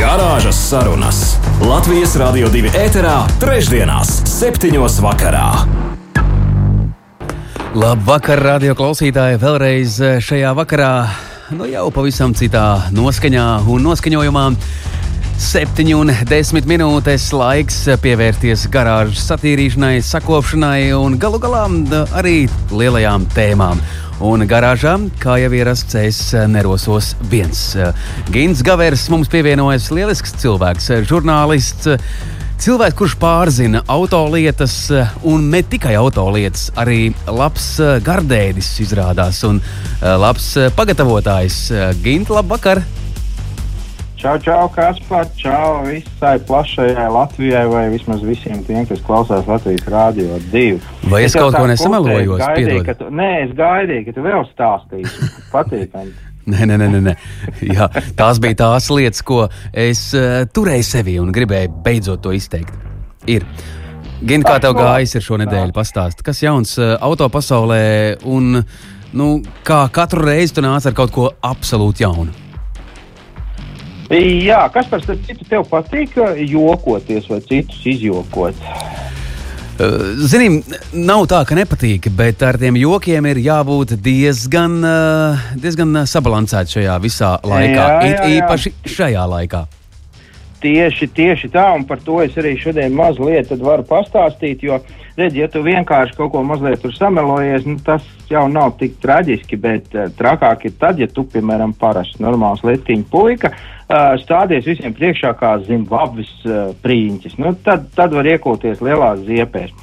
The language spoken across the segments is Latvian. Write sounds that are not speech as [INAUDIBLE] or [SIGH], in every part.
Garāžas sarunas Latvijas Rādio 2 ēterā, trešdienās, septiņos vakarā. Labvakar, radio klausītāji! Vēlreiz eh, šajā vakarā, nu jau pavisam citā noskaņā un noskaņojumā. 7 un 10 minūtes laiks pievērties garāžas satīrīšanai, sakopšanai un galu galā arī lielajām tēmām. Un garāžā, kā jau ierasts, es nerosos viens. Gins Gavers mums pievienojas lielisks cilvēks, žurnālists Cilvēks, kurš pārzina autolietas, eh, un ne tikai autolietas, arī labs eh, gardēdis izrādās un eh, labs pagatavotājs. Gint, labvakar! Čau, čau, Kaspar, čau visai plašajai Latvijai, vai vismaz visiem tiem, kas klausās Latvijas rādio divu. Vai es, es kaut ko nesamelojos? Gaidīju, tu, nē, es gaidīju, ka tu vēl stāstīsi. Patīkami. [LAUGHS] Nē, nē, nē, nē. Jā, tās bija tās lietas, ko es uh, turēju sevī un gribēju beidzot to izteikt. Ir. Gan kā tev gājis ar šo nedēļu, pastāst, kas jauns uh, auto pasaulē un nu, kā katru reizi tu nāc ar kaut ko absolūti jaunu? Jā, kas par citu tev patīk, jokoties vai citus izjokot? Eh, Zinām, nav tā, ka nepatīk, bet ar tiem jokiem ir jābūt diezgan, eh, diezgan sabalansētiem šajā visā laikā. Jā, jā, jā. Īpaši šajā laikā. Tieši, tieši tā, un par to es arī šodien mazliet varu pastāstīt. Jo, redz, ja tu vienkārši kaut ko mazliet samelojies, nu, tas jau nav tik traģiski, bet uh, trakāk ir tad, ja tu, piemēram, parasts normāls letiņa puika, uh, stādies visiem priekšā kā Zimbabves uh, prīņķis. Nu, tad, tad var iekoties lielās ziepēs.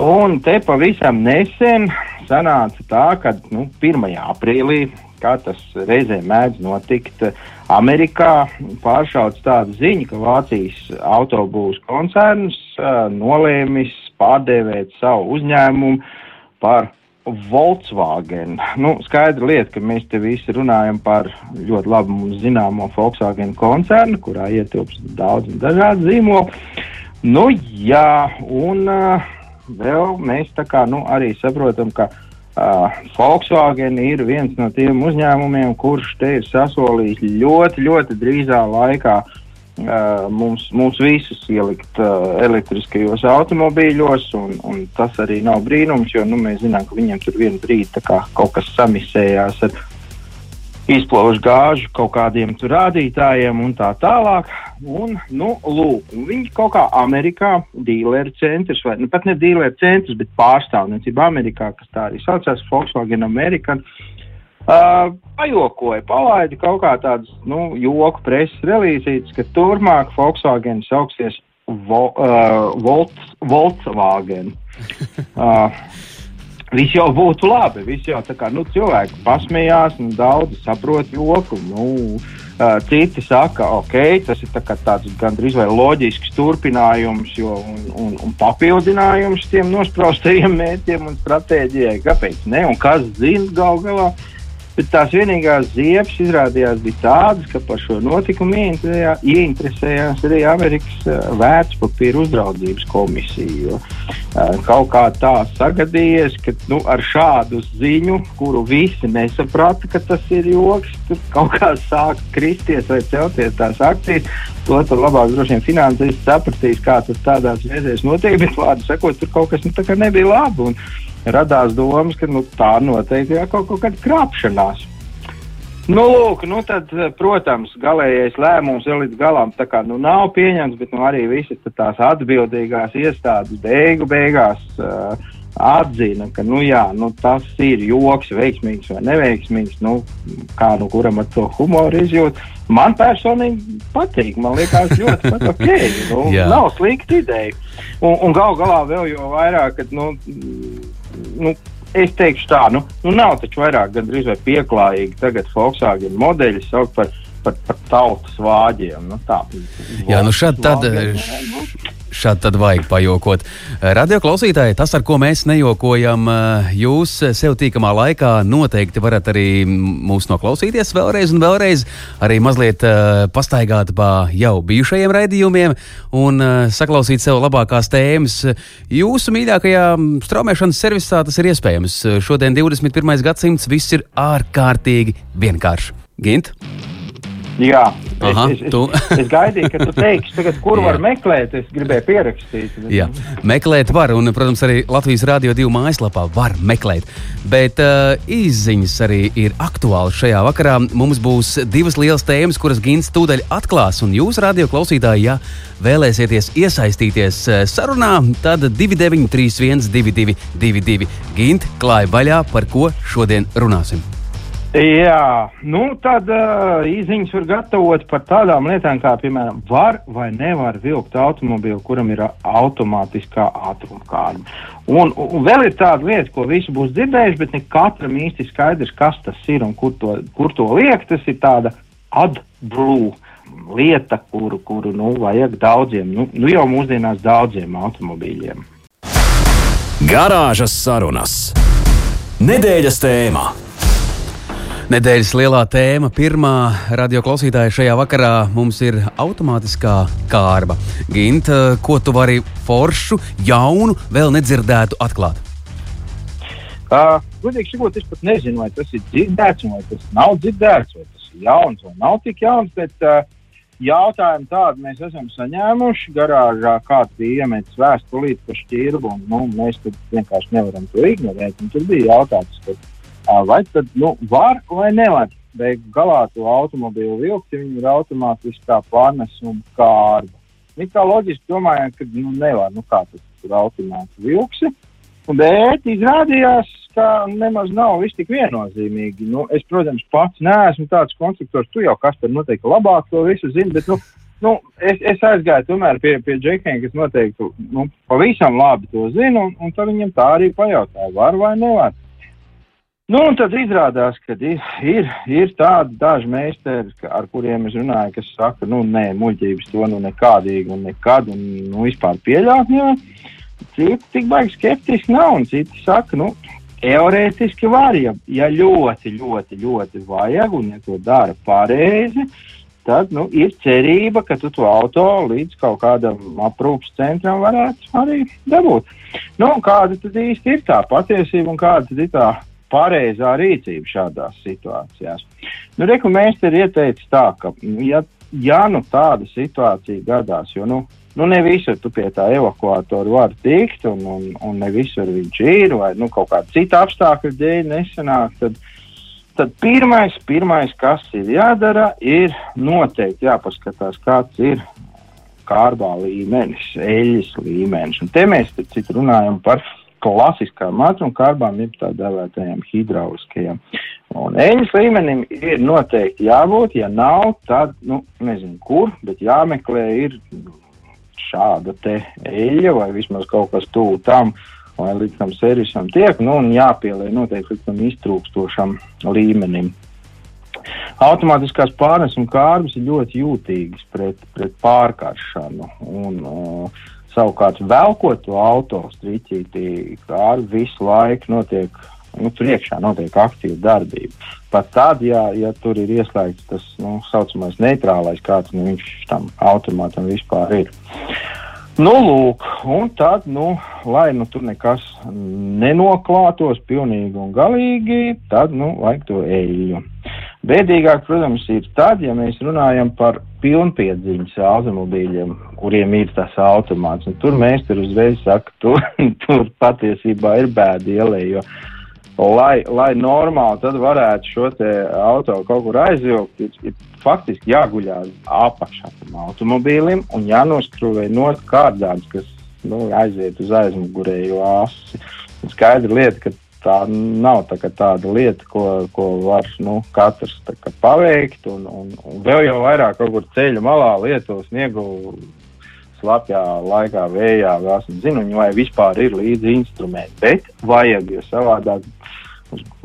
Un te pavisam nesen sanāca tā, ka nu, 1. aprīlī kā tas reizē mēdz notikt. Amerikā pāršauts tāda ziņa, ka Vācijas autobūvas koncerns uh, nolēmis pārdēvēt savu uzņēmumu par Volkswagen. Nu, skaidra lieta, ka mēs te visi runājam par ļoti labi mums zināmo Volkswagen koncernu, kurā ietilpst daudz dažādu zīmolu. Nu, jā, un uh, vēl mēs tā kā nu, arī saprotam, ka Uh, Volkswagen ir viens no tiem uzņēmumiem, kurš te ir sasolījis ļoti, ļoti drīzā laikā uh, mums, mums visus ielikt uh, elektriskajos automobīļos, un, un tas arī nav brīnums, jo nu, mēs zinām, ka viņiem tur vienā brīdī kaut kas samisējās ar izplaužu gāžu kaut kādiem rādītājiem un tā tālāk. Un, nu, lūk, viņi kaut kā Amerikā, dīleru centrs, vai nu, pat ne dīleru centrs, bet pārstāvniecība Amerikā, kas tā arī saucās, Volkswagen American. Uh, pajokoja, palaida kaut kā tādas nu, joku preses relīzītes, ka turpmāk Volkswagen sauksies Vo, uh, Volts, Volkswagen. [LAUGHS] Uh, Viss jau būtu labi. Viss jau tā kā nu, cilvēki pasmējās, nu, daudzi saprot joku. Nu, uh, citi saka, ok, tas ir tā tāds gandrīz vai loģisks turpinājums jo, un, un, un papildinājums tiem nospraustajiem mērķiem un stratēģijai. Kāpēc ne? Un kas zina gal galā? Bet tās vienīgās ziepes izrādījās bija tādas, ka par šo notikumu ieinteresējās arī Amerikas uh, vērtspapīra uzraudzības komisija. Jo, uh, kaut kā tā sagadījies, ka nu, ar šādu ziņu, kuru visi nesaprata, ka tas ir joks, tur kaut kā sāk kristies vai celties tās akcijas. To tur labāk droši vien finansisti sapratīs, kā tas tādās reizēs notiek, bet vārdu sakot, tur kaut kas nu, nebija labi. Un, radās domas, ka nu, tā noteikti ir kaut, kaut kāda krāpšanās. Nu, lūk, nu tad, protams, galīgais lēmums vēl līdz galam kā, nu, nav pieņemts, bet nu, arī visas tās atbildīgās iestādes beigu beigās uh, atzina, ka nu, jā, nu, tas ir joks, veiksmīgs vai neveiksmīgs. Nu, kā nu kuram ar to humoru izjūt. Man personīgi patīk. Man liekas, ļoti ok. Nu, [LAUGHS] nav slikta ideja. Un, un gal galā vēl jau vairāk, kad. Nu, nu, es teikšu tā, nu, nu nav taču vairāk gandrīz vai pieklājīgi tagad Volkswagen modeļi saukt par par, par tautas vāģiem. Nu, tā, Jā, nu šādi tad. Šādi tad vajag pajokot. Radio klausītāji, tas, ar ko mēs nejokojam, jūs sev tīkamā laikā noteikti varat arī mūs noklausīties vēlreiz un vēlreiz, arī mazliet pastaigāt pa jau bijušajiem raidījumiem un saklausīt sev labākās tēmas. Jūsu mīļākajā straumēšanas servisā tas ir iespējams. Šodien, 21. gadsimts, viss ir ārkārtīgi vienkārši. Gint? Jā, Aha, es, es, es, es gaidīju, ka tu teiksi, tagad, kur [LAUGHS] var meklēt. Es gribēju pierakstīt. Bet... Jā, meklēt var, un, protams, arī Latvijas Rādio 2 mājaslapā var meklēt. Bet uh, izziņas arī ir aktuālas šajā vakarā. Mums būs divas lielas tēmas, kuras Gins tūdaļ atklās. Un jūs, radio klausītāji, ja vēlēsieties iesaistīties uh, sarunā, tad 2931, 222, Gint, klāja vaļā, par ko šodien runāsim. Jā, nu tad uh, īsiņas var gatavot par tādām lietām, kā, piemēram, var vai nevar vilkt automobīlu, kuram ir automātiskā ātruma kārta. Un, un vēl ir tāda lieta, ko visi būs dzirdējuši, bet ne katram īsti skaidrs, kas tas ir un kur to, kur to liekt. Tas ir tāda adblue lieta, kuru, kuru nu, vajag daudziem, nu, nu jau mūsdienās daudziem automobīļiem. Garāžas sarunas. Nedēļas tēmā. Nedēļas lielā tēma, pirmā radioklausītāja šajā vakarā mums ir automātiskā kārba. Gint, ko tu vari foršu, jaunu, vēl nedzirdētu atklāt? Uh, Gudīgi sakot, es pat nezinu, vai tas ir dzirdēts, vai tas nav dzirdēts, vai tas ir jauns vai nav tik jauns. Bet uh, jautājumu tādu mēs esam saņēmuši. Garāžā kāds bija iemetis vēstulīti par šķirbu, un nu, mēs vienkārši nevaram to ignorēt. Tur bija jautājums, ka vai tad nu, var vai nevar beigt galā to automobīlu vilkt, ja viņi ir automātiskā pārnesuma kārba. Mēs kā loģiski domājam, ka nu, nevar, nu kā tas tur automātiski vilksi. Bet izrādījās, ka nemaz nav viss tik viennozīmīgi. Nu, es, protams, pats neesmu tāds konstruktors, tu jau kas tur noteikti labāk to visu zini, bet nu, nu, es, es aizgāju tomēr pie, pie džekiem, kas noteikti nu, pavisam labi to zina, un, un tad viņam tā arī pajautāja, var vai nevar. Nu, un tad izrādās, ka ir, ir, ir tādi daži meistari, ar kuriem es runāju, kas saka, nu, nē, muļķības to nu nekādīgi un nekad un nu, vispār pieļaut. Jā. Citi tik baigi skeptiski nav, un citi saka, nu, teorētiski var, ja, ja ļoti, ļoti, ļoti vajag un ja to dara pareizi, tad nu, ir cerība, ka tu to auto līdz kaut kādam aprūpas centram varētu arī dabūt. Nu, kāda tad īsti ir tā patiesība un kāda tad ir tā pareizā rīcība šādās situācijās. Nu, Reku mēs te ieteicu tā, ka, nu, ja, ja nu tāda situācija gadās, jo, nu, nu ne visur tu pie tā evakuātora var tikt, un, un, un ne visur viņš ir, vai, nu, kaut kāda cita apstākļa dēļ nesanāk, tad, tad pirmais, pirmais, kas ir jādara, ir noteikti jāpaskatās, kāds ir kārbā līmenis, eļļas līmenis. Un te mēs, citu, runājam par klasiskām ātrumkārbām, jeb tā dēvētajām hidrauliskajām. Un eļļas līmenim ir noteikti jābūt, ja nav, tad, nu, nezinu kur, bet jāmeklē ir šāda te eļļa vai vismaz kaut kas tuvu tam, lai līdz tam servisam tiek, nu, un jāpielē noteikti līdz tam iztrūkstošam līmenim. Automātiskās pārnesuma kārbas ir ļoti jūtīgas pret, pret pārkaršanu. Un, uh, Savukārt, velkot to auto strīķītī, kā ar visu laiku notiek, nu, tur iekšā notiek aktīva darbība. Pat tad, ja, ja tur ir ieslēgts tas nu, saucamais neitrālais, kāds nu, viņš tam automātam vispār ir. Nu, lūk, un tad, nu, lai nu, tur nekas nenoklātos pilnīgi un galīgi, tad, nu, vajag to eļļu. Bēdīgāk, protams, ir tad, ja mēs runājam par pilnpiedziņas automobīļiem, kuriem ir tas automāts. Un tur mēs tur uzreiz sakam, tur, tur patiesībā ir bēda ielē, jo, lai, lai normāli tad varētu šo auto kaut kur aizvilkt, ir, ir faktiski jāguļās apakšā tam automobīlim un jānoskrūvē no kārdāns, kas nu, aiziet uz aizmugurējo asi. Skaidra lieta, ka tā nav tā tāda lieta, ko, ko var nu, katrs kā, paveikt. Un, un, un vēl jau vairāk kaut kur ceļa malā lietot sniegu slapjā laikā, vējā, esmu zinu, vai vispār ir līdzi instrumenti. Bet vajag, jo savādāk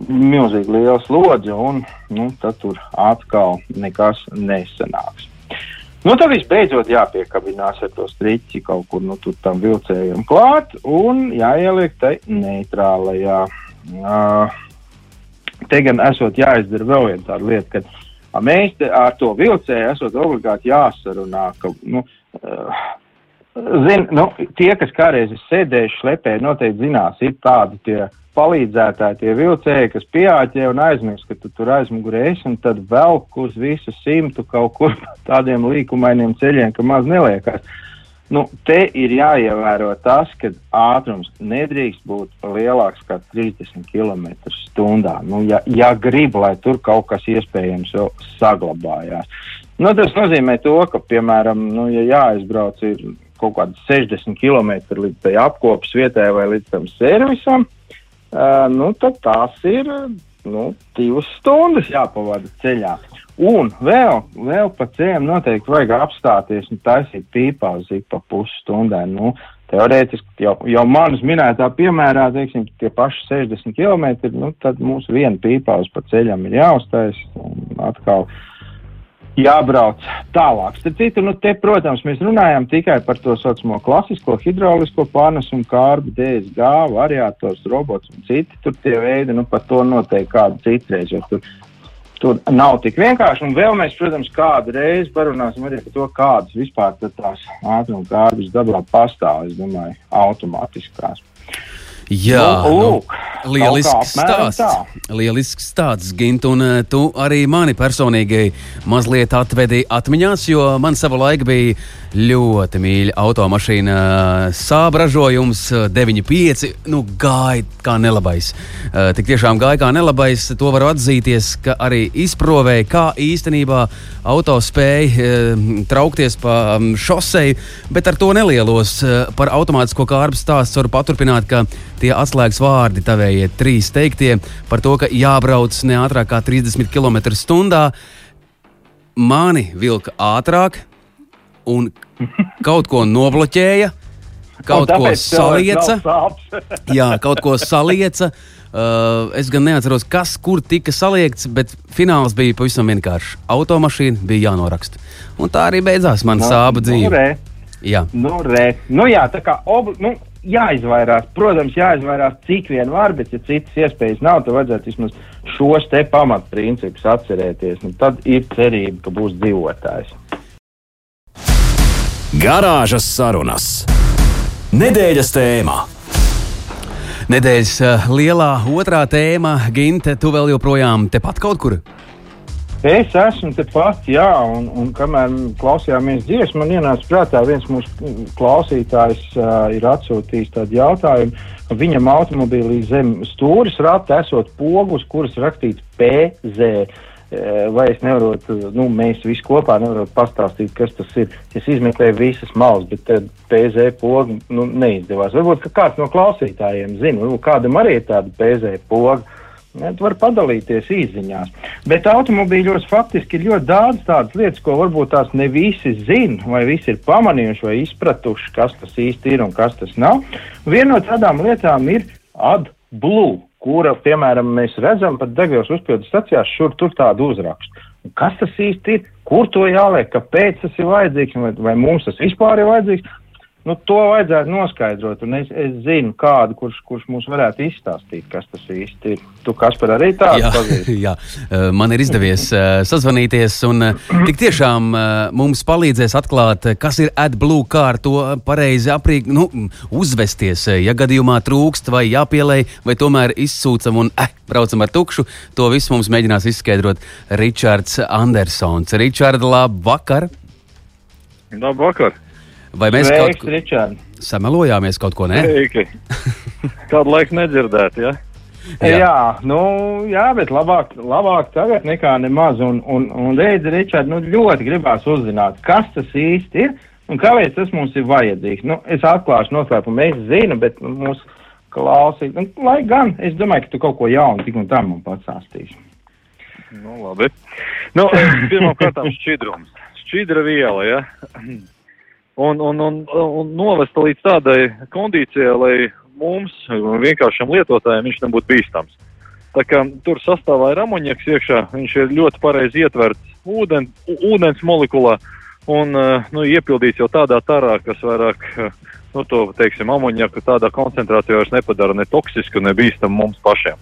milzīgi liela slodze, un nu, tad tur atkal nekas nesanāks. Nu, tad visbeidzot jāpiekabinās ar to striķi kaut kur nu, tam vilcējam klāt un jāieliek tai neitrālajā. Uh, te gan esot jāizdara vēl viena tāda lieta, ka mēs ar to vilcēju esot obligāti jāsarunā, ka, nu, zin, nu, tie, kas kādreiz ir sēdējuši šlepē, noteikti zinās, ir tādi tie palīdzētāji, tie vilcēji, kas pieāķē un aizmirst, ka tu tur aizmugurē esi, un tad velk uz visu simtu kaut kur tādiem līkumainiem ceļiem, ka maz neliekas. Nu, te ir jāievēro tas, ka ātrums nedrīkst būt lielāks kā 30 km/h. Nu, ja, ja grib, lai tur kaut kas iespējams saglabājās. Nu, tas nozīmē to, ka, piemēram, nu, ja jāizbrauc ir kaut kādi 60 km līdz tai apkopes vietai vai līdz tam servisam, Uh, nu, tad tās ir nu, divas stundas jāpavada ceļā. Un vēl, vēl pa ceļam noteikti vajag apstāties un taisīt pīpā uz ik pa pusstundai. Nu, teorētiski jau, jau manas minētā piemērā, teiksim, tie paši 60 km, nu, tad mums viena pīpā uz pa ceļam ir jāuztais un atkal jābrauc tālāk. Starp citu, nu, te, protams, mēs runājam tikai par to saucamo klasisko hidraulisko pārnesumu kārbu, DSG, variators, robots un citi tur tie veidi, nu, par to noteikti kādu citreiz, jo tur, tur nav tik vienkārši. Un vēl mēs, protams, kādu reizi parunāsim arī par to, kādas vispār tās ātruma kārbas dabā pastāv, es domāju, automātiskās. Jā, nu, lūk, nu, lielisks stāsts. Lielisks stāsts, Gint, un uh, tu arī mani personīgi mazliet atvedi atmiņās, jo man sava laika bija ļoti mīļa automašīna, sāba ražojums 9,5. Nu, gāja kā nelabais. Tik tiešām gāja kā nelabais. To var atzīties, ka arī izprovēja, kā īstenībā auto spēja traukties pa um, šoseju, bet ar to nelielos. Par automātisko kārbu stāstu varu paturpināt, ka tie atslēgas vārdi tavējie trīs teiktie par to, ka jābrauc ne ātrāk kā 30 km/h. Mani vilka ātrāk un kaut ko nobloķēja, kaut ko salieca. [LAUGHS] Jā, kaut ko salieca. Uh, es gan neatceros, kas kur tika saliekts, bet fināls bija pavisam vienkāršs. Automašīna bija jānoraksta. Un tā arī beidzās mana no, sāba dzīve. Nu, re. jā, nu, re. nu, jā tā kā ob, nu, jāizvairās, protams, jāizvairās cik vien var, bet, ja citas iespējas nav, tad vajadzētu vismaz šos te pamatprincipus atcerēties. Un tad ir cerība, ka būs dzīvotājs. Garāžas sarunas. Nedēļas tēmā. Nedēļas uh, lielā otrā tēma, Ginte, tu vēl joprojām tepat kaut kur? Es esmu tepat, jā, un, un kamēr klausījāmies dziesmu, man ienāca prātā viens mūsu klausītājs uh, ir atsūtījis tādu jautājumu, ka viņam automobīlī zem stūris rata esot pogus, kuras rakstīts PZ. Vai es nevaru, nu, mēs visi kopā nevaram pastāstīt, kas tas ir. Es izmeklēju visas malas, bet PZ pogu nu, neizdevās. Varbūt kāds no klausītājiem zina, varbūt kādam arī ir tāda PZ poga. Tu vari padalīties īsiņās. Bet automobīļos faktiski ir ļoti daudz tādas lietas, ko varbūt tās ne visi zina, vai visi ir pamanījuši vai izpratuši, kas tas īsti ir un kas tas nav. Viena no tādām lietām ir AdBlue, kura, piemēram, mēs redzam pat degvielas uzpildes stacijās, šur tur tādu uzrakstu. Kas tas īsti ir? Kur to jāliek? Kāpēc tas ir vajadzīgs? Vai, vai mums tas vispār ir vajadzīgs? Nu, to vajadzētu noskaidrot, un es, es zinu kādu, kurš, kurš mums varētu izstāstīt, kas tas īsti ir. Tu, Kaspar, arī tādu jā, pazīst? [LAUGHS] Jā, man ir izdevies sazvanīties, un tik tiešām mums palīdzēs atklāt, kas ir AdBlue, kā ar to pareizi aprīk, nu, uzvesties, ja gadījumā trūkst vai jāpielēj, vai tomēr izsūcam un eh, braucam ar tukšu. To visu mums mēģinās izskaidrot Ričards Andersons. Ričard, labvakar! Labvakar! Vai mēs Sveiks, kaut Richard. samelojāmies kaut ko, ne? Sveiki. [LAUGHS] Kādu laiku nedzirdēt, ja? Jā. jā, nu, jā, bet labāk, labāk tagad nekā nemaz. Un, un, un redzi, Ričard, nu, ļoti gribās uzzināt, kas tas īsti ir un kāpēc tas mums ir vajadzīgs. Nu, es atklāšu noslēpumu, es zinu, bet nu, mūsu klausīt, nu, lai gan es domāju, ka tu kaut ko jaunu tik un tā man pastāstīsi. Nu, labi. Nu, Pirmkārt, šķidrums. Šķidra viela, ja? Un, un, un, un novest līdz tādai kondīcijai, lai mums, vienkāršam lietotājiem, viņš nebūtu bīstams. Tā kā tur sastāvā ir amoniaks iekšā, viņš ir ļoti pareizi ietverts ūden, ūdens molekulā un nu, iepildīts jau tādā tarā, kas vairāk, nu, to, teiksim, amoniaku tādā koncentrācijā vairs nepadara ne toksisku, ne bīstamu mums pašiem.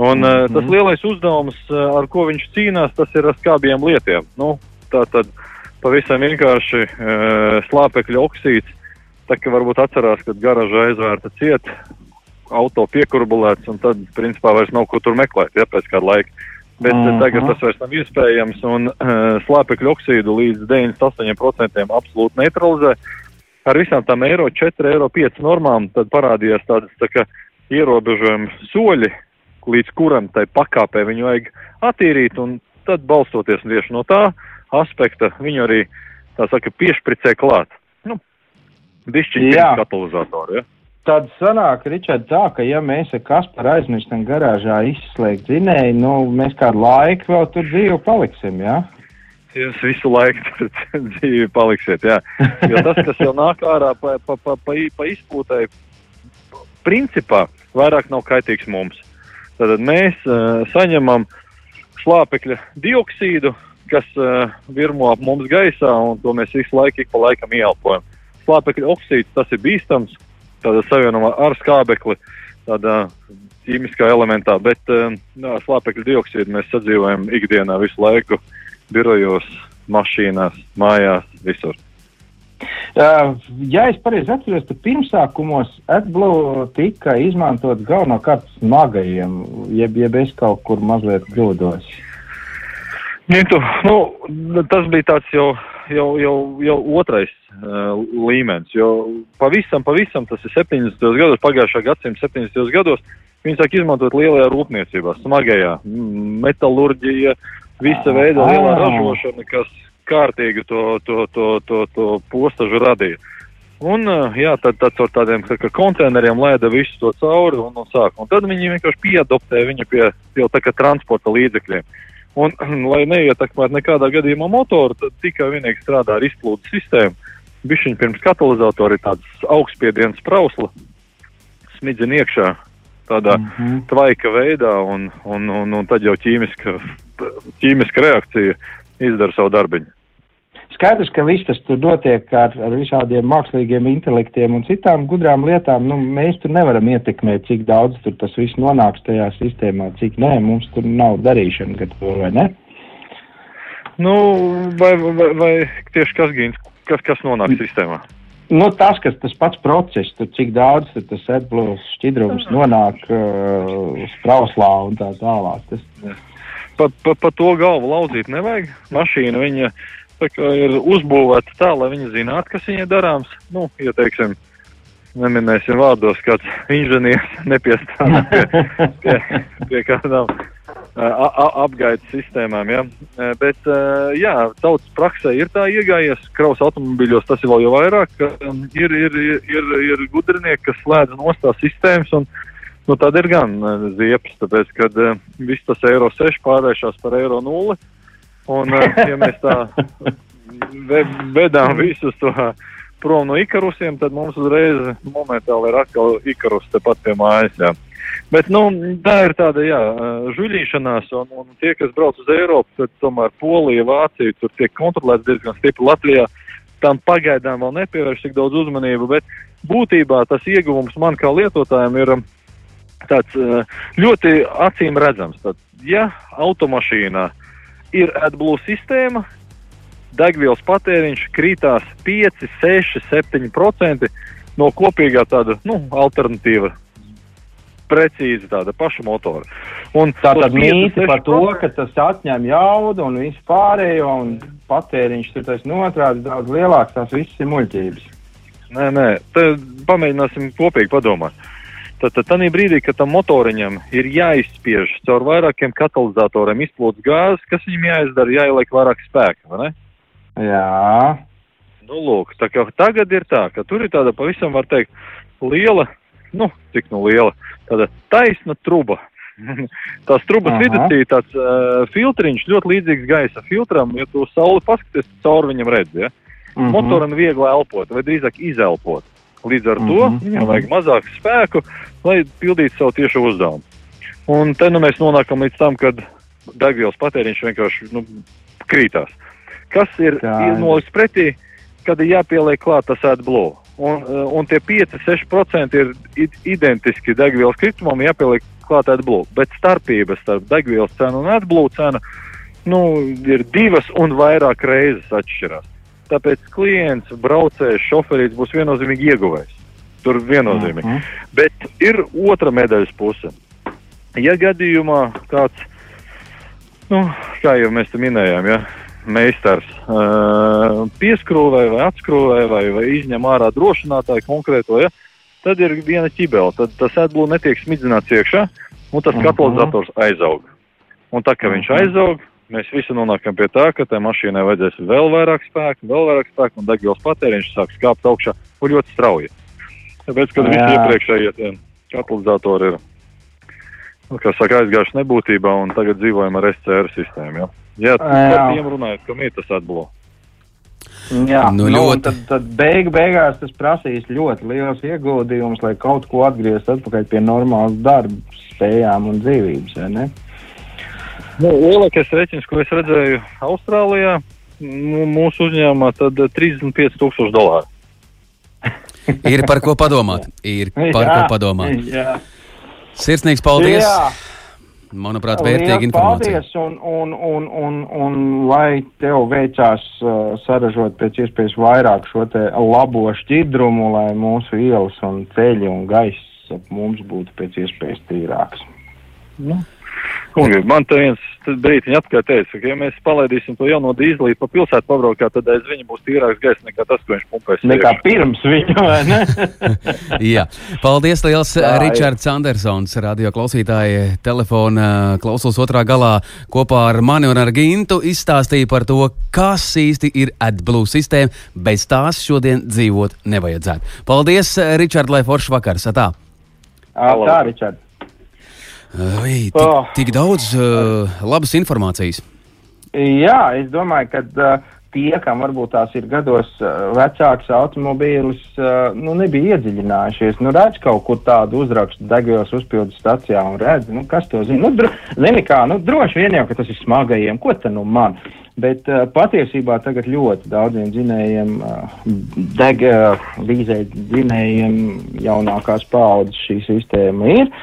Un uh, tas lielais uzdevums, ar ko viņš cīnās, tas ir ar skābiem lietiem. Nu, tā tad pavisam vienkārši uh, slāpekļa oksīds, tā kā varbūt atcerās, kad garaža aizvērta ciet, auto piekurbulēts, un tad, principā, vairs nav ko tur meklēt, ja pēc kāda laika. Bet uh -huh. tagad tas vairs nav iespējams, un uh, slāpekļa oksīdu līdz 98% absolūti neutralizē. Ar visām tām eiro 4, eiro 5 normām tad parādījās tādas tā kā ierobežojumi soļi, līdz kuram tai pakāpē viņu vajag attīrīt, un tad balstoties tieši no tā aspekta, viņu arī, tā saka, piešpricē klāt. Nu, dišķiņi katalizatoru, ja? Tad sanāk, Ričard, tā, ka ja mēs ar Kasparu aizmirstam garāžā izslēgt zinēju, nu, mēs kādu laiku vēl tur dzīvi paliksim, jā? Jūs visu laiku tur [LAUGHS] dzīvi paliksiet, jā. Jo tas, kas jau nāk ārā pa, pa, pa, pa, pa izpūtai, principā vairāk nav kaitīgs mums. Tad mēs uh, saņemam slāpekļa dioksīdu, kas uh, virmo ap mums gaisā, un to mēs visu laiku ik pa laikam ieelpojam. Slāpekļa oksīds tas ir bīstams, tādā savienojumā ar skābekli, tādā ķīmiskā elementā, bet uh, slāpekļa dioksīdu mēs sadzīvojam ikdienā visu laiku, birojos, mašīnās, mājās, visur. Uh, ja es pareizi atceros, tad pirmsākumos AdBlue tika izmantots galvenokārt smagajiem, jeb, jeb es kaut kur mazliet kļūdos. Nitu, nu, tas bija tāds jau, jau, jau, jau otrais uh, līmenis, pavisam, pavisam tas ir 70. gados, pagājušā gadsimta 70. gados, viņi sāk izmantot lielajā rūpniecībā, smagajā, metalurģija, visa veida lielā ražošana, kas, kārtīgi to, to, to, to, to postažu radīja. Un, jā, tad, tad ar tādiem tā konteineriem lēda visu to cauri un, un sāk. Un tad viņi vienkārši piedoptē viņu pie jau tā kā transporta līdzekļiem. Un, [CLEARS THROAT] lai neietekmētu nekādā gadījumā motoru, tad tikai vienīgi strādā ar izplūdes sistēmu. Bišķiņ pirms katalizatora ir tāds augstspiediens prausla, smidzina iekšā tādā mm -hmm. tvaika veidā, un, un, un, un tad jau ķīmiska, ķīmiska reakcija izdara savu darbiņu. Skaidrs, ka viss tas tur notiek ar, ar visādiem mākslīgiem intelektiem un citām gudrām lietām. Nu, mēs tur nevaram ietekmēt, cik daudz tur tas viss nonāks tajā sistēmā, cik nē, mums tur nav darīšana, kad to vai ne. Nu, vai, vai, vai tieši kas, gīns, kas, kas nonāk sistēmā? Nu, tas, kas tas pats process, tur cik daudz tur tas atblūs šķidrums nonāk uh, sprauslā un tā tālāk. Tas... Pa, pa, pa to galvu lauzīt nevajag. Mašīna viņa ir uzbūvēta tā, lai viņi zinātu, kas viņai darāms. Nu, ja teiksim, neminēsim vārdos, kāds inženieris nepiestādā pie, pie, pie kādām apgaidas sistēmām. Ja? Bet, jā, tautas praksē ir tā iegājies, kraus automobīļos tas ir vēl jau vairāk, ka ir, ir, ir, ir gudrinieki, kas slēdz nostās sistēmas. Un, nu, tad ir gan ziepes, tāpēc, kad viss tas eiro 6 pārvēršas par eiro 0. Un, ja mēs tā vedām visus to prom no ikarusiem, tad mums uzreiz momentāli ir atkal ikarus tepat pie mājas. Jā. Bet nu, tā ir tāda jā, žuļīšanās, un, un tie, kas brauc uz Eiropu, tad tomēr Polija, Vācija tur tiek kontrolēts diezgan stipri. Latvijā tam pagaidām vēl nepievērš tik daudz uzmanību, bet būtībā tas ieguvums man kā lietotājiem ir tāds ļoti acīm redzams. Tad, ja automašīnā ir AdBlue sistēma, degvielas patēriņš krītās 5, 6, 7% no kopīgā tāda nu, alternatīva. Precīzi tāda paša motora. Un tā tad mīti par to, ka tas atņem jaudu un visu pārējo, un patēriņš tur tas notrāds daudz lielāks, tās visas ir muļķības. Nē, nē, tad pamēģināsim kopīgi padomāt. Tad, tad tādā brīdī, kad tam motoriņam ir jāizspiež caur vairākiem katalizatoriem izplūdes gāzes, kas viņam jāizdara, jāieliek vairāk spēka, vai ne? Jā. Nu, lūk, tā kā tagad ir tā, ka tur ir tāda pavisam, var teikt, liela, nu, cik nu liela, tāda taisna truba. [LAUGHS] Tās trubas vidū ir tāds uh, filtriņš, ļoti līdzīgs gaisa filtram, ja tu sauli paskaties, caur viņam redz, ja? Mm -hmm. Motoram viegli elpot, vai drīzāk izelpot. Līdz ar to mm -hmm. viņam vajag mazāk spēku, lai pildītu savu tiešu uzdevumu. Un te nu mēs nonākam līdz tam, kad degvielas patēriņš vienkārši nu, krītās. Kas ir, ir nolikts pretī, kad ir jāpieliek klāt tas AdBlue. Un, eh, un tie 5-6% ir identiski degvielas kritumam, jāpieliek klāt AdBlue. Bet starpības starp degvielas cenu un AdBlue cenu nu, ir divas un vairāk reizes atšķirās. Tāpēc klients, braucējs, šoferis būs viennozīmīgi ieguvējs. Tur viennozīmīgi. Mhm. Bet ir otra medaļas puse. Ja gadījumā kāds, nu, kā jau mēs te minējām, ja, meistars uh, pieskrūvē vai atskrūvē vai, vai izņem ārā drošinātāju konkrēto, ja, tad ir viena ķibela. Tad tas atblū netiek smidzināts iekšā un tas Mhm. katalizators aizaug. Un tā, ka viņš Mhm. aizaug, mēs visi nonākam pie tā, ka tai mašīnai vajadzēs vēl vairāk spēka, vēl vairāk spēka un degvielas patēriņš sāks kāpt augšā un ļoti strauji. Tāpēc, kad visi iepriekšējie katalizatori ir, nu, saka, aizgājuši nebūtībā un tagad dzīvojam ar SCR sistēmu. Ja? Jā, Jā. par tiem runājot, kam ir tas atblo. Jā, Nu, nu, ļoti. tad, tad beig, beigās tas prasīs ļoti liels ieguldījums, lai kaut ko atgriezt atpakaļ pie normālas darba spējām un dzīvības. Nu, lielākais rēķins, ko es redzēju Austrālijā, nu, mūsu uzņēmumā, tad eh, 35 tūkstoši dolāru. [LAUGHS] Ir par ko padomāt. Ir par Jā, ko padomāt. Jā, Sirsnīgs paldies! Jā. Manuprāt, vērtīga informācija. Paldies, un, un, un, un, un lai tev veicās uh, saražot pēc iespējas vairāk šo te labo šķidrumu, lai mūsu ielas un ceļi un gaiss ap mums būtu pēc iespējas tīrāks. Nu. Kungi, man te viens brīdiņš atkārt teica, ka ja mēs palaidīsim to jauno dīzlīti pa pilsētu pabraukā, tad aiz viņa būs tīrāks gaiss nekā tas, ko viņš pumpēs. Nekā pirms viņa, vai ne? [LAUGHS] Jā, paldies liels Tā ir. Ričards Andersons, radio klausītāji telefona klausos otrā galā kopā ar mani un ar Gintu izstāstīja par to, kas īsti ir AdBlue sistēma, bez tās šodien dzīvot nevajadzētu. Paldies, Ričard, lai foršs vakars, tā. Ā, Tā, Ričard. Ui, tik, Oh. tik daudz uh, labas informācijas. Jā, es domāju, ka uh, tie, kam varbūt tās ir gados uh, vecāks automobīlis, uh, nu, nebija iedziļinājušies. Nu, redz kaut kur tādu uzrakstu degvielas uzpildu stacijā un redz, nu, kas to zina. Nu, dro, zini kā, nu, droši vien jau, ka tas ir smagajiem, ko tad nu man. Bet uh, patiesībā tagad ļoti daudziem dzinējiem, uh, deg, uh, līzē dzinējiem jaunākās paaudzes šī sistēma ir.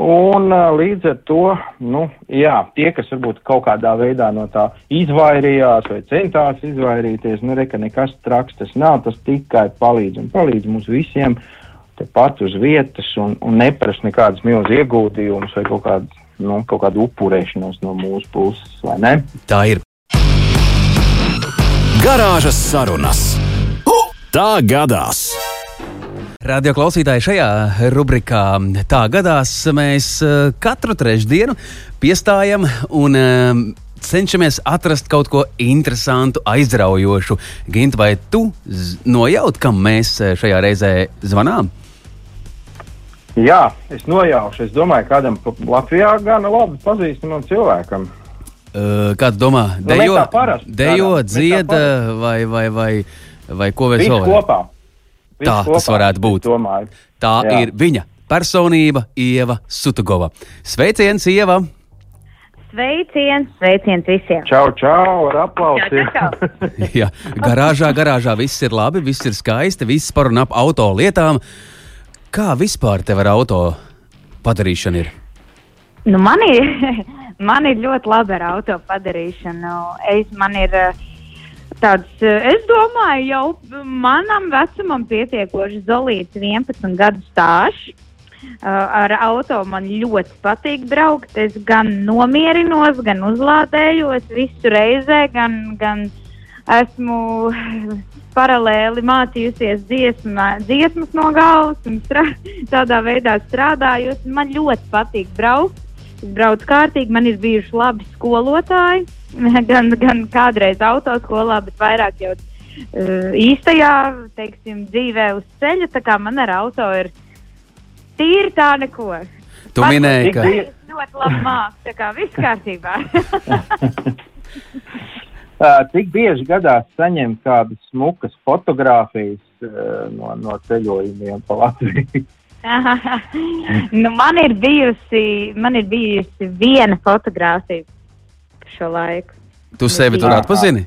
Un līdz ar to, nu, jā, tie, kas varbūt kaut kādā veidā no tā izvairījās vai centās izvairīties, nu, reka nekas traks tas nav, tas tikai palīdz un palīdz mums visiem tepat uz vietas un, un neprasa nekādas milzu ieguldījumus vai kaut kādu, nu, kaut kādu upurēšanos no mūsu puses, vai ne? Tā ir. Garāžas sarunas. Tā gadās! Radio klausītāji šajā rubrikā Tā gadās mēs eh, katru trešdienu piestājam un eh, cenšamies atrast kaut ko interesantu, aizraujošu. Gint, vai tu nojaut, kam mēs eh, šajā reizē zvanām? Jā, es nojaušu. Es domāju, kādam Latvijā gana labi pazīstamam cilvēkam. Uh, Kāds domā, Nu, dejo, parasti, dejo parasti. vai, vai, vai, vai ko vēl vēl? kopā. Viņš Tā tas varētu būt. Domāju. Tā Jā. ir viņa personība, Ieva Sutugova. Sveiciens, Ieva! Sveiciens, sveiciens visiem! Čau, čau, ar aplausiem. [LAUGHS] Jā, garāžā, garāžā viss ir labi, viss ir skaisti, viss par un ap auto lietām. Kā vispār tev ar auto padarīšana ir? Nu, man, ir, [LAUGHS] man ir ļoti labi ar auto padarīšanu. Es, man ir eh, tāds, eh, es domāju, jau manam vecumam pietiekoši zolīts 11 gadu stāsts. Uh, ar auto man ļoti patīk braukt. Es gan nomierinos, gan uzlādējos visu reizē, gan, gan esmu [LAUGHS] paralēli mācījusies dziesma, dziesmas no galvas un strā, [LAUGHS] tādā veidā strādājot. Man ļoti patīk braukt. Braucu kārtīgi, man ir bijuši labi skolotāji, [LAUGHS] gan, gan kādreiz autoskolā, bet vairāk jau uh, īstajā teiksim, dzīvē uz ceļa. Tā kā man ar auto ir tīri tā neko. Tu Man minēji, ka. bija- Es ļoti labi māku, tā kā viss kārtībā. Uh, [LAUGHS] cik bieži gadās saņemt kādas smukas fotogrāfijas uh, no, no ceļojumiem pa Latviju? Nu, man, ir bijusi, man ir bijusi viena fotografija šo laiku. Tu sevi tur atpazini?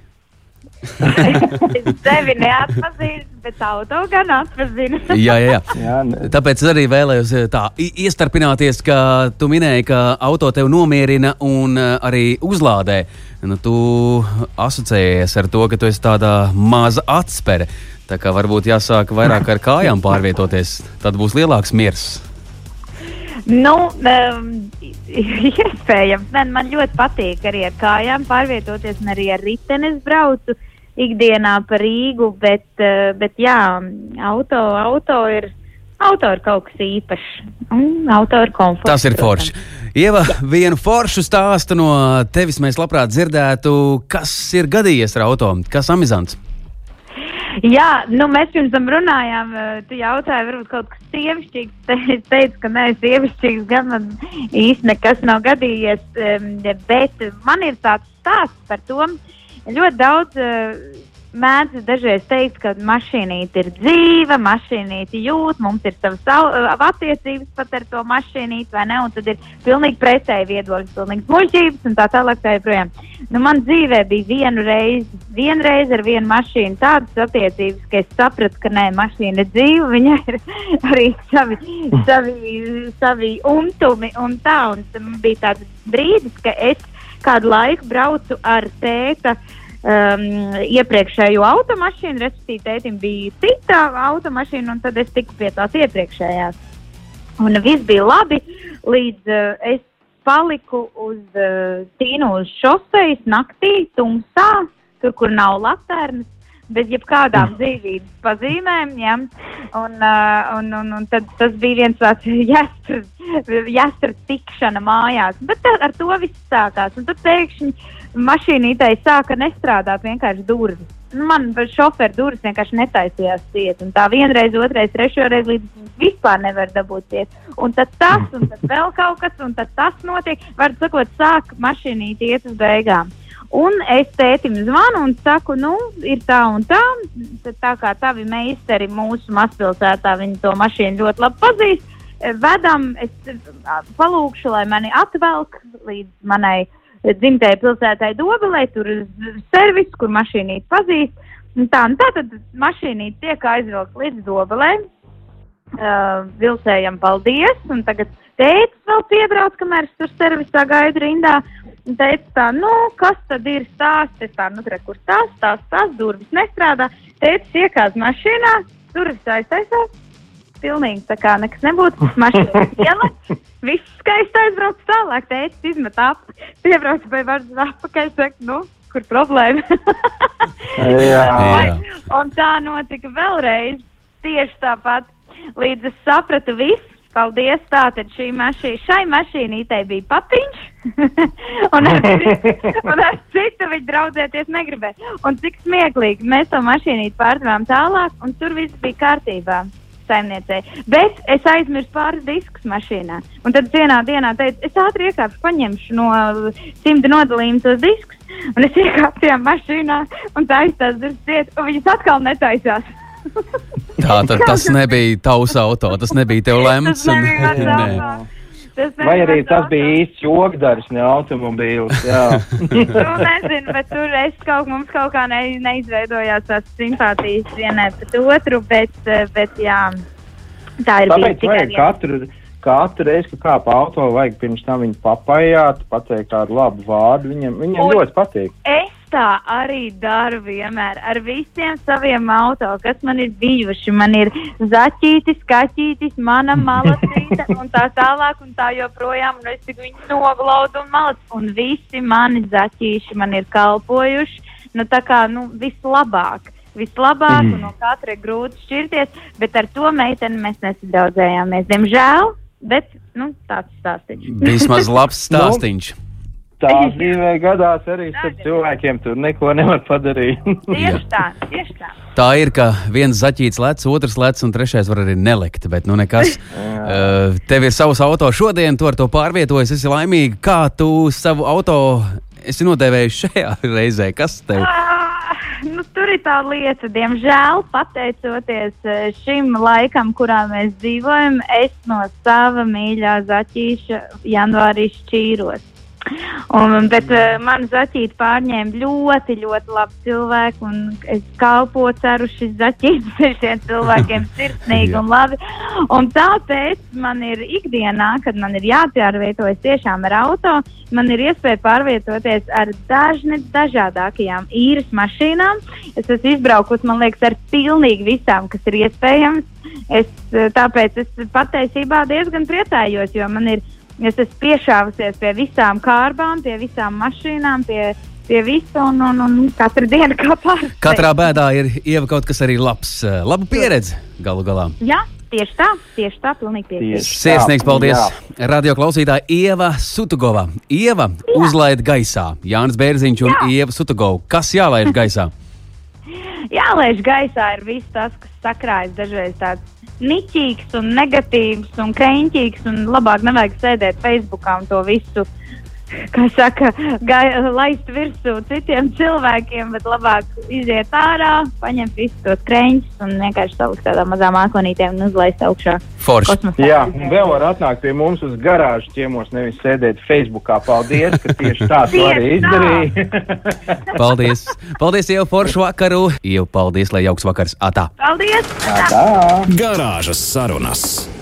[LAUGHS] es sevi neatpazīstu, bet auto gan atpazinu. [LAUGHS] jā, jā, jā. Tāpēc es arī vēlējos eh, tā iestarpināties, ka tu minēji, ka auto tevi nomierina un eh, arī uzlādē. Nu, tu asociējies ar to, ka tu esi tāda maza atspere. Tā kā varbūt jāsāk vairāk ar kājām pārvietoties, tad būs lielāks miers. Nu, um, [LAUGHS] iespējams, ne, man ļoti patīk arī ar kājām pārvietoties, un arī ar riteni es braucu ikdienā pa Rīgu, bet, uh, bet jā, auto, auto ir. Auto ir kaut kas īpašs. Un auto ir komforts. Tas ir forši. Ieva, vienu foršu stāstu no tevis mēs labprāt dzirdētu. Kas ir gadījies ar auto? Kas amizants? Jā, nu mēs pirms tam runājām. eh, Tu jautāji, varbūt kaut kas sievišķīgs. [LAUGHS] Es teicu, ka nē, sievišķīgs gan man īsti nekas nav gadījies. em, Bet man ir tāds stāsts par to. Ļoti daudz eh, mēdz dažreiz teikt, ka mašīnīte ir dzīva, mašīnīte jūt, mums ir savas eh, attiecības pat ar to mašīnīti, vai ne? Un tad ir pilnīgi pretēji viedokļi, pilnīgi muļķības un tā tālāk. Tā joprojām. nu, man dzīvē bija vienu reizi, vienu reizi ar vienu mašīnu tādas attiecības, ka es sapratu, ka nē, mašīna ir dzīva, viņai ir [LAUGHS] arī savi, savi, savi untumi un tā. Un bija tāds brīdis, ka es kādu laiku braucu ar tēta um, iepriekšējo automašīnu, respektīvi, tētim bija cita automašīna, un tad es tiku pie tās iepriekšējās. Un viss bija labi, līdz uh, es paliku uz uh, Tīnu uz šoseis naktī, tumsā, tur, kur nav laternas, bez jebkādām dzīvības pazīmēm. Ja? Un, uh, un, un, un tad tas bija viens tāds [LAUGHS] jāstra tikšana mājās. Bet tā, ar to viss sākās. Un tad pēkšņi mašīnītei sāka nestrādāt vienkārši durvis. Nu, Man šoferu durvis vienkārši netaisījās ciet. Tā vienreiz, otrreiz, trešoreiz līdz vispār nevar dabūt ciet. Un tad tas, un tad vēl kaut kas, un tad tas notiek. Var sakot, sāk mašīnīti iet uz beigām. Un es tētim zvanu un saku, nu, ir tā un tā. Tad tā kā tavi meistari mūsu mazpilsētā, viņi to mašīnu ļoti labi pazīst. eh, Vedam, es eh, palūkšu, lai mani atvelk līdz manai dzimtajai pilsētai Dobelē, tur ir servis, kur mašīnīt pazīst. Un tā, un tā tad mašīnīt tiek aizvilkt līdz Dobelē. Uh, vilcējam paldies, un tagad tētis vēl piebrauc, kamēr es tur servisā gaidu rindā. Teica tā, nu, kas tad ir stāsts? Es tā, nu, tre, kur stāsts, stāsts, stāsts, durvis nestrādā. Tētis iekāz mašīnā, durvis aiztaisās. Pilnīgi tā kā nekas nebūtu. Mašīna iela, viss skaisti aizbrauc tālāk. Tētis izmet ap, piebrauc pie varas apakaļ, saka, nu, kur problēma? Jā. Jā. Un tā notika vēlreiz. Tieši tāpat, līdz es sapratu visu. Paldies! Tātad šī mašīna, šai mašīnītei bija patiņš, [LAUGHS] un ar, citu- un ar citu viņa draudzēties negribēja. Un cik smieklīgi, mēs to mašīnīti pārdevām tālāk, un tur viss bija kārtībā. Saimniecei. Bet es aizmirsu pāris diskus mašīnā. Un tad vienā dienā teicu, es ātri iekāpšu, paņemšu no simta nodalījuma tos diskus. Un es iekāpu tajā mašīnā un tā aizstās durvis ciet, un viņas atkal netaisās. Tā tad [LAUGHS] tas nebija tavs auto, tas nebija tev lemts. Tas nebija mans [LAUGHS] Vai arī tas bija īsts jogdars, ne automobīls? Jā. [LAUGHS] Nu, nezinu, bet tur es kaut, mums kaut kā ne, neizveidojās tās simpātijas vienai pret otru, bet, bet jā, tā ir Tāpēc tikai katru, katru reizi, kad kāp auto, vajag pirms tam viņu papajāt, pateikt kādu labu vārdu. Viņam, viņam ļoti patīk. Es tā arī daru vienmēr ar visiem saviem auto, kas man ir bijuši. Man ir zaķītis, kaķītis, mana malacīte un tā tālāk un tā joprojām. Un es tikai viņu noglaudu un malac. Un visi mani zaķīši man ir kalpojuši. Nu, tā kā, nu, vislabāk. Vislabāk, mm. un no katra ir grūti šķirties, bet ar to meiteni mēs nesadraudzējāmies. Diemžēl, bet nu, tāds stāstījums. Vismaz labs stāstīns. Tā dzīvē gadās arī starp cilvēkiem, tur neko nevar padarīt. Tieši tā, tieši tā. Tā ir, ka viens zaķīts lec, otrs lec, un trešais var arī nelikt. Bet, nu, nekas. [LAUGHS] Uh, tev ir savs auto šodien, tu ar to pārvietojies, esi laimīga. Kā tu savu auto esi nodēvējis šajā [LAUGHS] reizē? Kas tev? Ah, nu, tur ir tā lieta, diemžēl, pateicoties eh, šim laikam, kurā mēs dzīvojam, es no sava mīļā zaķīša janvārī šķīros. Un, bet uh, man zaķīti pārņēma ļoti, ļoti labi cilvēki. Es kalpoju, ceru, šis zaķītis [LAUGHS] ir šiem cilvēkiem sirsnīgi un labi. Un tāpēc man ir ikdienā, kad man ir jāpārvietojas tiešām ar auto, man ir iespēja pārvietoties ar dažne dažādākajām īres mašīnām. Es esmu izbraukusi, man liekas, ar pilnīgi visām, kas ir iespējams. Es, tāpēc es patiesībā diezgan priecājos, jo man ir Es esmu piešāvusies pie visām kārbām, pie visām mašīnām, pie, pie visa un, un, un katru dienu kā pārspēj. Katrā bēdā ir ieva kaut kas arī labs, laba pieredze galu galā. Jā. Tieši tā, tieši tā, pilnīgi piekrītu. Sirsnīgs paldies! Jā. Radio klausītāja Ieva Sutugova. Ieva jā. uzlaid gaisā. Jānis Bērziņš un jā. Ieva Sutugova. Kas jālaiž gaisā? [LAUGHS] jālaiž gaisā ir viss tas, kas sakrājas dažreiz tāds niķīgs un negatīvs un kreņķīgs, un labāk nevajag sēdēt Facebookā un to visu [LAUGHS] kā saka, gai, laist virsū citiem cilvēkiem, bet labāk iziet ārā, paņemt visus tos krēņus un vienkārši salikt tādā mazā mākonītē un uzlaist augšā. Forši. Jā, un vēl var atnākt pie mums uz garāžu ciemos, nevis sēdēt Facebookā. Paldies, ka tieši tā tu arī izdarīji. [LAUGHS] paldies! Paldies, jau foršu vakaru! Jau paldies, lai jauks vakars! Atā! Paldies! Atā! Garāžas sarunas!